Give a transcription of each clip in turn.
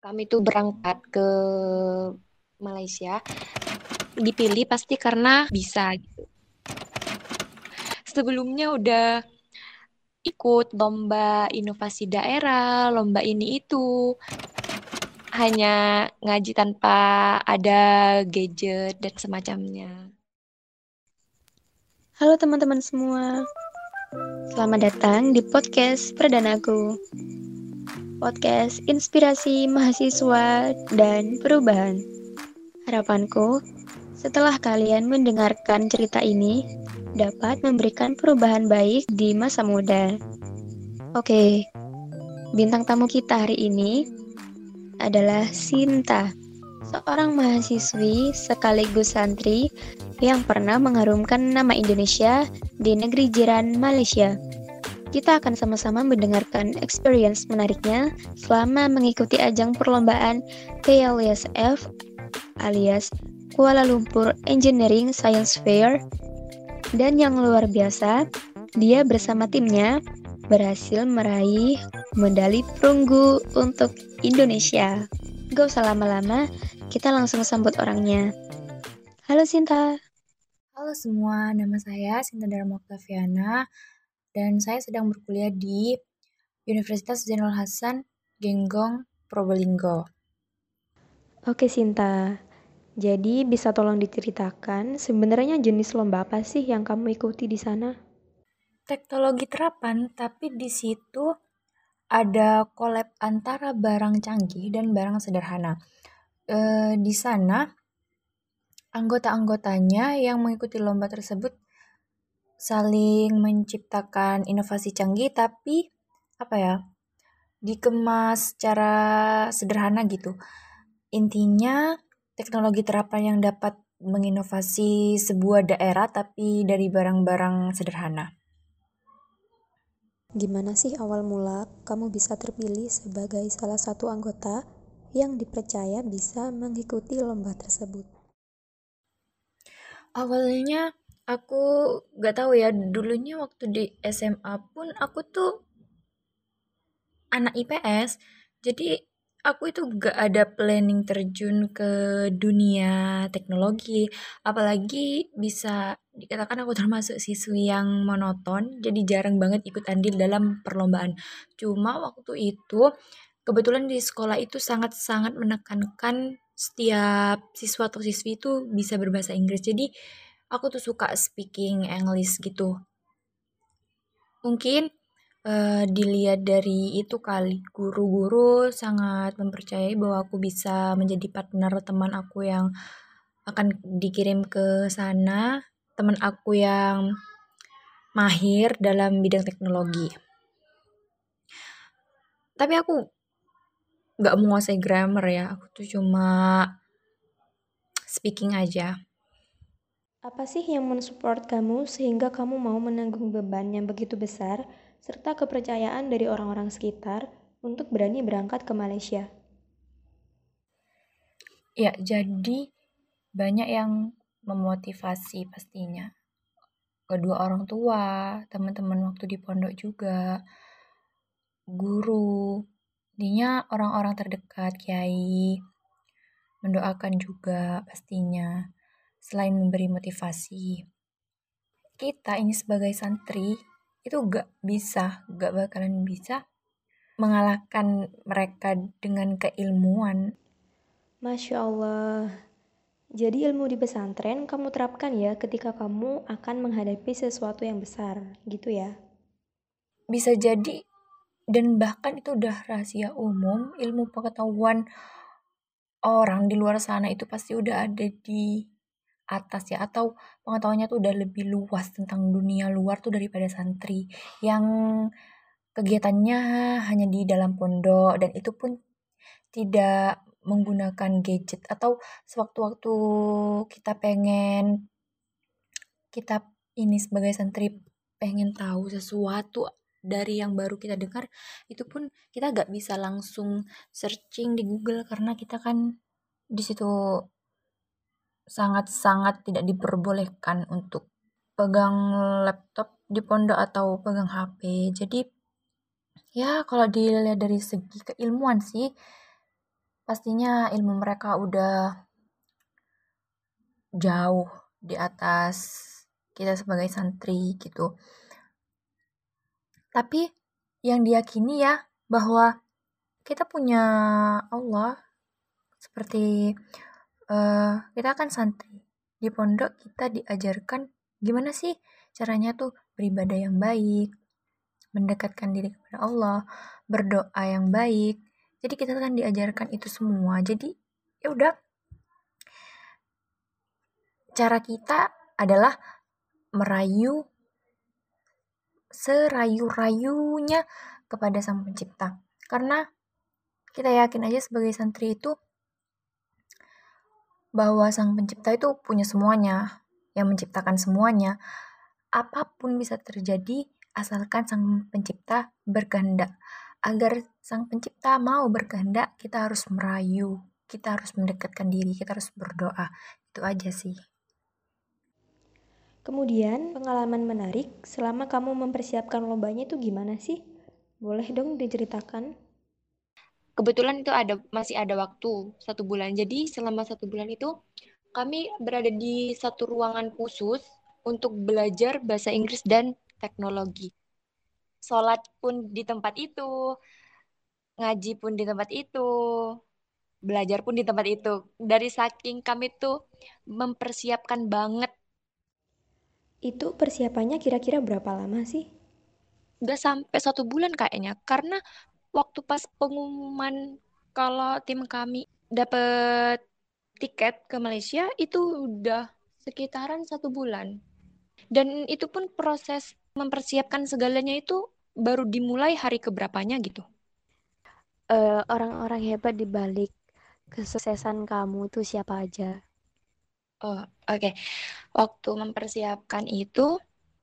kami tuh berangkat ke Malaysia dipilih pasti karena bisa gitu. Sebelumnya udah ikut lomba inovasi daerah, lomba ini itu. Hanya ngaji tanpa ada gadget dan semacamnya. Halo teman-teman semua. Selamat datang di podcast perdanaku. Podcast inspirasi mahasiswa dan perubahan. Harapanku, setelah kalian mendengarkan cerita ini, dapat memberikan perubahan baik di masa muda. Oke, bintang tamu kita hari ini adalah Sinta, seorang mahasiswi sekaligus santri yang pernah mengharumkan nama Indonesia di negeri jiran Malaysia. Kita akan sama-sama mendengarkan experience menariknya selama mengikuti ajang perlombaan KLSF alias Kuala Lumpur Engineering Science Fair. Dan yang luar biasa, dia bersama timnya berhasil meraih medali perunggu untuk Indonesia. Gak usah lama-lama, kita langsung sambut orangnya. Halo Sinta. Halo semua, nama saya Sinta Dharma Octaviana dan saya sedang berkuliah di Universitas Jenderal Hasan, Genggong, Probolinggo. Oke Sinta, jadi bisa tolong diceritakan sebenarnya jenis lomba apa sih yang kamu ikuti di sana? Teknologi terapan, tapi di situ ada collab antara barang canggih dan barang sederhana. E, di sana anggota-anggotanya yang mengikuti lomba tersebut saling menciptakan inovasi canggih tapi apa ya dikemas secara sederhana gitu intinya teknologi terapan yang dapat menginovasi sebuah daerah tapi dari barang-barang sederhana Gimana sih awal mula kamu bisa terpilih sebagai salah satu anggota yang dipercaya bisa mengikuti lomba tersebut? Awalnya aku gak tahu ya, dulunya waktu di SMA pun aku tuh anak IPS, jadi aku itu gak ada planning terjun ke dunia teknologi. Apalagi bisa dikatakan aku termasuk siswi yang monoton jadi jarang banget ikut andil dalam perlombaan. Cuma waktu itu kebetulan di sekolah itu sangat-sangat menekankan setiap siswa atau siswi itu bisa berbahasa Inggris. Jadi aku tuh suka speaking English gitu. Mungkin uh, dilihat dari itu kali. Guru-guru sangat mempercayai bahwa aku bisa menjadi partner teman aku yang akan dikirim ke sana teman aku yang mahir dalam bidang teknologi. Tapi aku nggak menguasai grammar ya. Aku tuh cuma speaking aja apa sih yang mensupport kamu sehingga kamu mau menanggung beban yang begitu besar serta kepercayaan dari orang-orang sekitar untuk berani berangkat ke Malaysia. Ya, jadi banyak yang memotivasi pastinya. Kedua orang tua, teman-teman waktu di pondok juga, guru, intinya orang-orang terdekat, kiai, mendoakan juga pastinya, selain memberi motivasi. Kita ini sebagai santri itu gak bisa, gak bakalan bisa mengalahkan mereka dengan keilmuan. Masya Allah. Jadi ilmu di pesantren kamu terapkan ya ketika kamu akan menghadapi sesuatu yang besar, gitu ya? Bisa jadi dan bahkan itu udah rahasia umum, ilmu pengetahuan orang di luar sana itu pasti udah ada di atas ya atau pengetahuannya tuh udah lebih luas tentang dunia luar tuh daripada santri yang kegiatannya hanya di dalam pondok dan itu pun tidak menggunakan gadget atau sewaktu-waktu kita pengen kita ini sebagai santri pengen tahu sesuatu dari yang baru kita dengar itu pun kita gak bisa langsung searching di Google karena kita kan di situ sangat-sangat tidak diperbolehkan untuk pegang laptop di pondok atau pegang HP. Jadi ya kalau dilihat dari segi keilmuan sih pastinya ilmu mereka udah jauh di atas kita sebagai santri gitu. Tapi yang diyakini ya bahwa kita punya Allah seperti uh, kita kan santri di pondok kita diajarkan gimana sih caranya tuh beribadah yang baik, mendekatkan diri kepada Allah, berdoa yang baik. Jadi kita kan diajarkan itu semua. Jadi ya udah cara kita adalah merayu serayu-rayunya kepada Sang Pencipta. Karena kita yakin aja sebagai santri itu bahwa Sang Pencipta itu punya semuanya, yang menciptakan semuanya. Apa pun bisa terjadi asalkan Sang Pencipta berkehendak. Agar Sang Pencipta mau berkehendak, kita harus merayu, kita harus mendekatkan diri, kita harus berdoa. Itu aja sih. Kemudian, pengalaman menarik selama kamu mempersiapkan lombanya itu gimana sih? Boleh dong diceritakan? Kebetulan itu ada masih ada waktu satu bulan. Jadi selama satu bulan itu kami berada di satu ruangan khusus untuk belajar bahasa Inggris dan teknologi. Sholat pun di tempat itu, ngaji pun di tempat itu, belajar pun di tempat itu. Dari saking kami tuh mempersiapkan banget itu persiapannya kira-kira berapa lama sih? Udah sampai satu bulan kayaknya. Karena waktu pas pengumuman kalau tim kami dapat tiket ke Malaysia itu udah sekitaran satu bulan. Dan itu pun proses mempersiapkan segalanya itu baru dimulai hari keberapanya gitu. Uh, orang-orang hebat di balik kesuksesan kamu tuh siapa aja? Oh, oke. Okay. Waktu mempersiapkan itu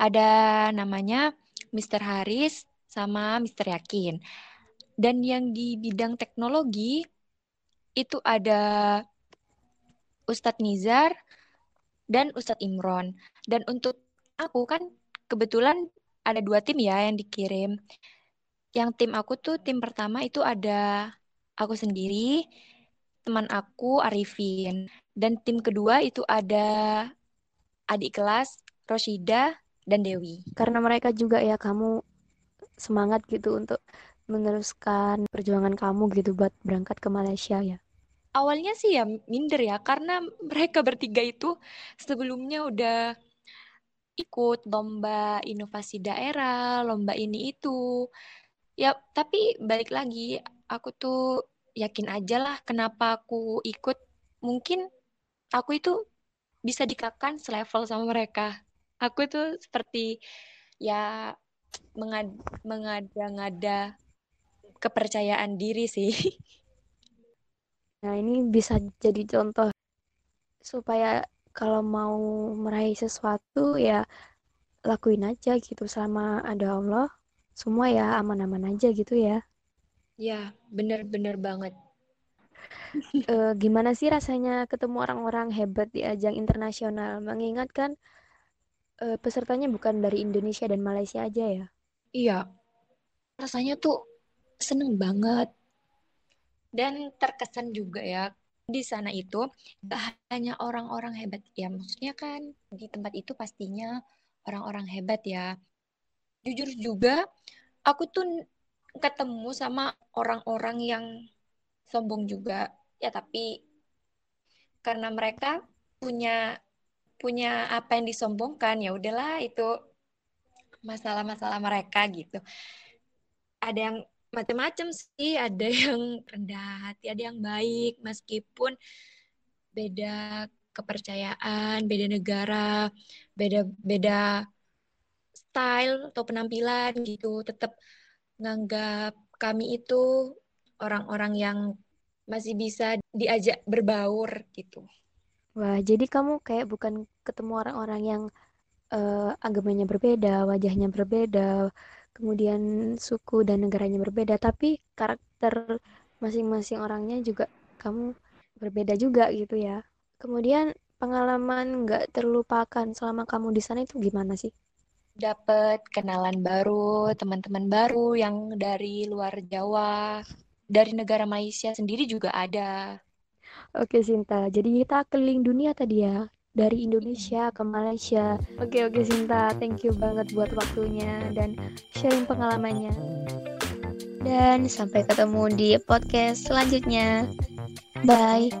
ada namanya Mr. Haris sama Mr. Yakin. Dan yang di bidang teknologi itu ada Ustadz Nizar dan Ustadz Imron. Dan untuk aku kan kebetulan ada dua tim ya yang dikirim. Yang tim aku tuh tim pertama itu ada aku sendiri, teman aku Arifin. Dan tim kedua itu ada adik kelas Roshida dan Dewi. Karena mereka juga ya kamu semangat gitu untuk meneruskan perjuangan kamu gitu buat berangkat ke Malaysia ya. Awalnya sih ya minder ya karena mereka bertiga itu sebelumnya udah ikut lomba inovasi daerah, lomba ini itu. Ya, tapi balik lagi aku tuh yakin aja lah kenapa aku ikut. Mungkin aku itu bisa dikatakan selevel sama mereka. Aku itu seperti ya mengad mengada-ngada kepercayaan diri sih. Nah, ini bisa jadi contoh supaya kalau mau meraih sesuatu ya lakuin aja gitu sama ada Allah. Semua ya aman-aman aja gitu ya. Ya, bener-bener banget uh, gimana sih rasanya ketemu orang-orang hebat di ajang internasional? Mengingat kan uh, pesertanya bukan dari Indonesia dan Malaysia aja ya? Iya, rasanya tuh seneng banget. Dan terkesan juga ya di sana itu gak hanya orang-orang hebat ya maksudnya kan di tempat itu pastinya orang-orang hebat ya. Jujur juga aku tuh ketemu sama orang-orang yang sombong juga. Ya tapi karena mereka punya punya apa yang disombongkan ya udahlah itu masalah-masalah mereka gitu. Ada yang macam-macam sih. Ada yang rendah hati ada yang baik. Meskipun beda kepercayaan beda negara beda beda style atau penampilan gitu. Tetap nganggap kami itu orang-orang yang masih bisa diajak berbaur gitu. Wah, jadi kamu kayak bukan ketemu orang-orang yang uh, agamanya berbeda, wajahnya berbeda, kemudian suku dan negaranya berbeda, tapi karakter masing-masing orangnya juga kamu berbeda juga gitu ya. Kemudian pengalaman nggak terlupakan selama kamu di sana itu gimana sih? Dapat kenalan baru, teman-teman baru yang dari luar Jawa, dari negara Malaysia sendiri juga ada. Oke Sinta, jadi kita keliling dunia tadi ya dari Indonesia ke Malaysia. Oke oke Sinta, thank you banget buat waktunya dan sharing pengalamannya. Dan sampai ketemu di podcast selanjutnya. Bye.